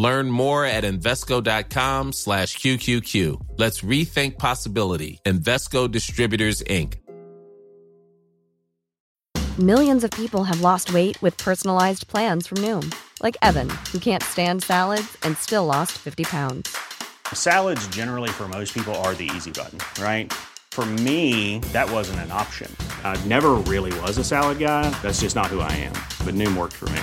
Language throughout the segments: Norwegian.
Learn more at Invesco.com slash QQQ. Let's rethink possibility. Investco Distributors, Inc. Millions of people have lost weight with personalized plans from Noom, like Evan, who can't stand salads and still lost 50 pounds. Salads, generally, for most people, are the easy button, right? For me, that wasn't an option. I never really was a salad guy. That's just not who I am. But Noom worked for me.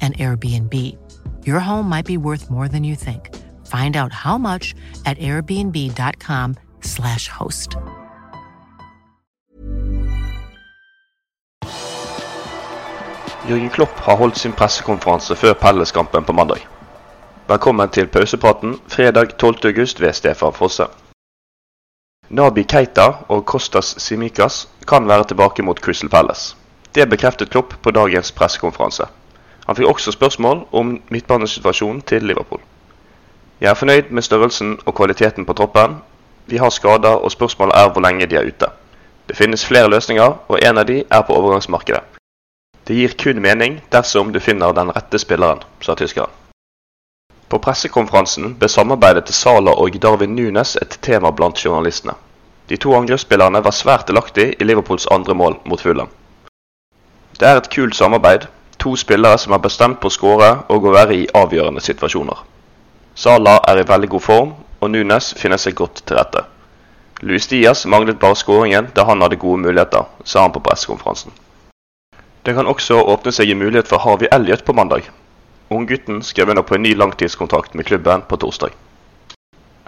an Airbnb. Your home might be worth more than you think. Find out how much at airbnb.com/slash host. Jørgen Klopp har holdt sin pressekonferanse før Palace-kampen på mandag. Velkommen til pausepraten fredag 12.8 ved Stefan Fosse. Nabi Keita og Kostas Simikas kan være tilbake mot Crystal Palace. Det bekreftet Klopp på dagens pressekonferanse. Han fikk også spørsmål om midtbanesituasjonen til Liverpool. Jeg er fornøyd med størrelsen og kvaliteten på troppen. Vi har skader, og spørsmålet er hvor lenge de er ute. Det finnes flere løsninger, og en av de er på overgangsmarkedet. Det gir kun mening dersom du finner den rette spilleren, sa tyskeren. På pressekonferansen ble samarbeidet til Sala og Darwin Nunes et tema blant journalistene. De to angrepsspillerne var svært delaktige i Liverpools andre mål mot Fulham. Det er et kult samarbeid. To spillere som er bestemt på å skåre og å være i avgjørende situasjoner. Sala er i veldig god form, og Nunes finner seg godt til rette. Luis Diaz manglet bare skåringen da han hadde gode muligheter, sa han på pressekonferansen. Det kan også åpne seg en mulighet for Harvey Elliot på mandag. Unggutten skrev under på en ny langtidskontrakt med klubben på torsdag.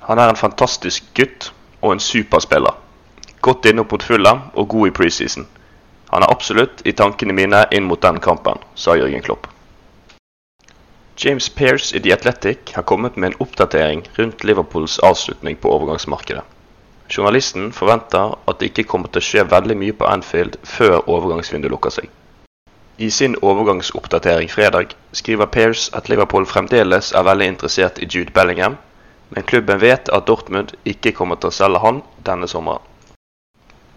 Han er en fantastisk gutt og en superspiller. Godt inne mot fulle og god i preseason. Han er absolutt i tankene mine inn mot den kampen, sa Jørgen Klopp. James Pearce i The Athletic har kommet med en oppdatering rundt Liverpools avslutning på overgangsmarkedet. Journalisten forventer at det ikke kommer til å skje veldig mye på Anfield før overgangsvinduet lukker seg. I sin overgangsoppdatering fredag skriver Pearce at Liverpool fremdeles er veldig interessert i Jude Bellingham, men klubben vet at Dortmund ikke kommer til å selge han denne sommeren.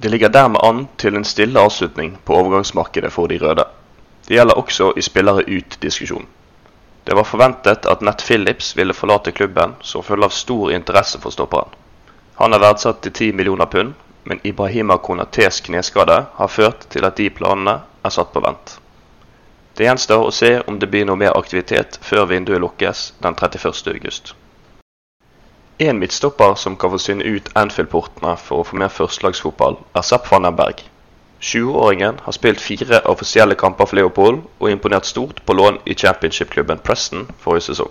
Det ligger dermed an til en stille avslutning på overgangsmarkedet for de røde. Det gjelder også i spillere ut-diskusjonen. Det var forventet at Nett Phillips ville forlate klubben som følge av stor interesse for stopperen. Han er verdsatt til 10 millioner pund, men Ibrahima Konatés kneskade har ført til at de planene er satt på vent. Det gjenstår å se om det blir noe mer aktivitet før vinduet lukkes den 31. En midtstopper som kan forsvinne ut Anfield-portene for å få mer førstelagsfotball, er Sepp van den Berg. 20-åringen har spilt fire offisielle kamper for Leopold og imponert stort på lån i championship-klubben Preston forrige sesong.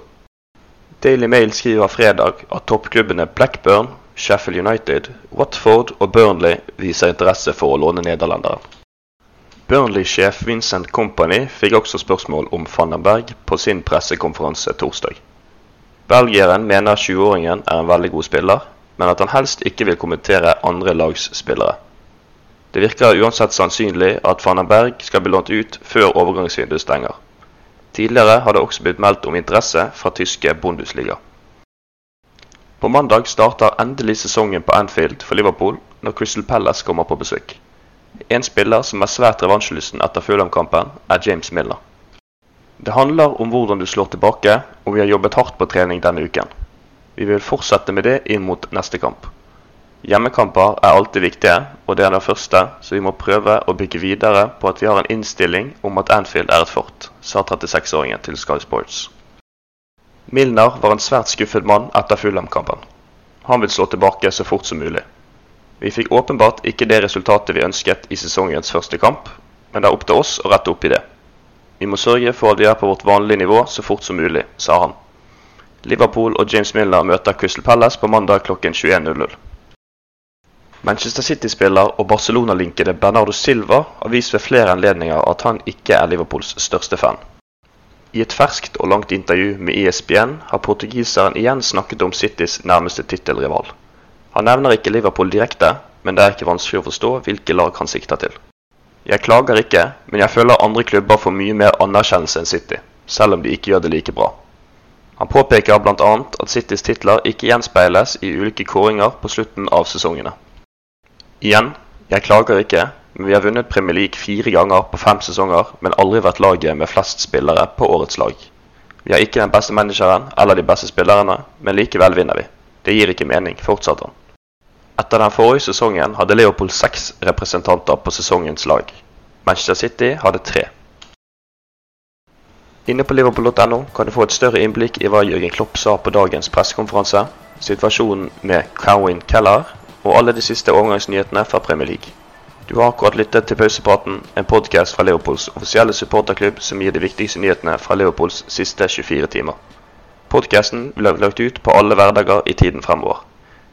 Daily Mail skriver fredag at toppklubbene Blackburn, Sheffield United, Watford og Burnley viser interesse for å låne nederlenderen. Burnley-sjef Vincent Company fikk også spørsmål om van den Berg på sin pressekonferanse torsdag. Belgieren mener 20-åringen er en veldig god spiller, men at han helst ikke vil kommentere andre lags spillere. Det virker uansett sannsynlig at van den Berg skal bli lånt ut før overgangsvinduet stenger. Tidligere har det også blitt meldt om interesse fra tyske Bundesliga. På mandag starter endelig sesongen på Anfield for Liverpool når Crystal Palace kommer på besøk. En spiller som er svært revansjelysten etter Fulham-kampen, er James Miller. Det handler om hvordan du slår tilbake, og vi har jobbet hardt på trening denne uken. Vi vil fortsette med det inn mot neste kamp. Hjemmekamper er alltid viktige, og det er den første, så vi må prøve å bygge videre på at vi har en innstilling om at Anfield er et fort, sa 36-åringen til Sky Sports. Milner var en svært skuffet mann etter Fulham-kampen. Han vil slå tilbake så fort som mulig. Vi fikk åpenbart ikke det resultatet vi ønsket i sesongens første kamp, men det er opp til oss å rette opp i det. Vi må sørge for at vi er på vårt vanlige nivå så fort som mulig, sa han. Liverpool og James Milner møter Crystal Palace på mandag klokken 21.00. Manchester City-spiller og Barcelona-linkede Bernardo Silva har vist ved flere anledninger at han ikke er Liverpools største fan. I et ferskt og langt intervju med ESPN har portugiseren igjen snakket om Citys nærmeste tittelrival. Han nevner ikke Liverpool direkte, men det er ikke vanskelig å forstå hvilke lag han sikter til. Jeg klager ikke, men jeg føler andre klubber får mye mer anerkjennelse enn City, selv om de ikke gjør det like bra. Han påpeker bl.a. at Citys titler ikke gjenspeiles i ulike kåringer på slutten av sesongene. Igjen, jeg klager ikke, men vi har vunnet Premier League fire ganger på fem sesonger, men aldri vært laget med flest spillere på årets lag. Vi har ikke den beste manageren eller de beste spillerne, men likevel vinner vi. Det gir ikke mening, fortsatte han. Etter den forrige sesongen hadde Leopold seks representanter på sesongens lag. Manchester City hadde tre. Inne på liverpool.no kan du få et større innblikk i hva Jørgen Klopp sa på dagens pressekonferanse, situasjonen med Cowan Keller og alle de siste overgangsnyhetene fra Premier League. Du har akkurat lyttet til Pausepraten, en podkast fra Leopolds offisielle supporterklubb som gir de viktigste nyhetene fra Leopolds siste 24 timer. Podkasten blir lagt ut på alle hverdager i tiden fremover.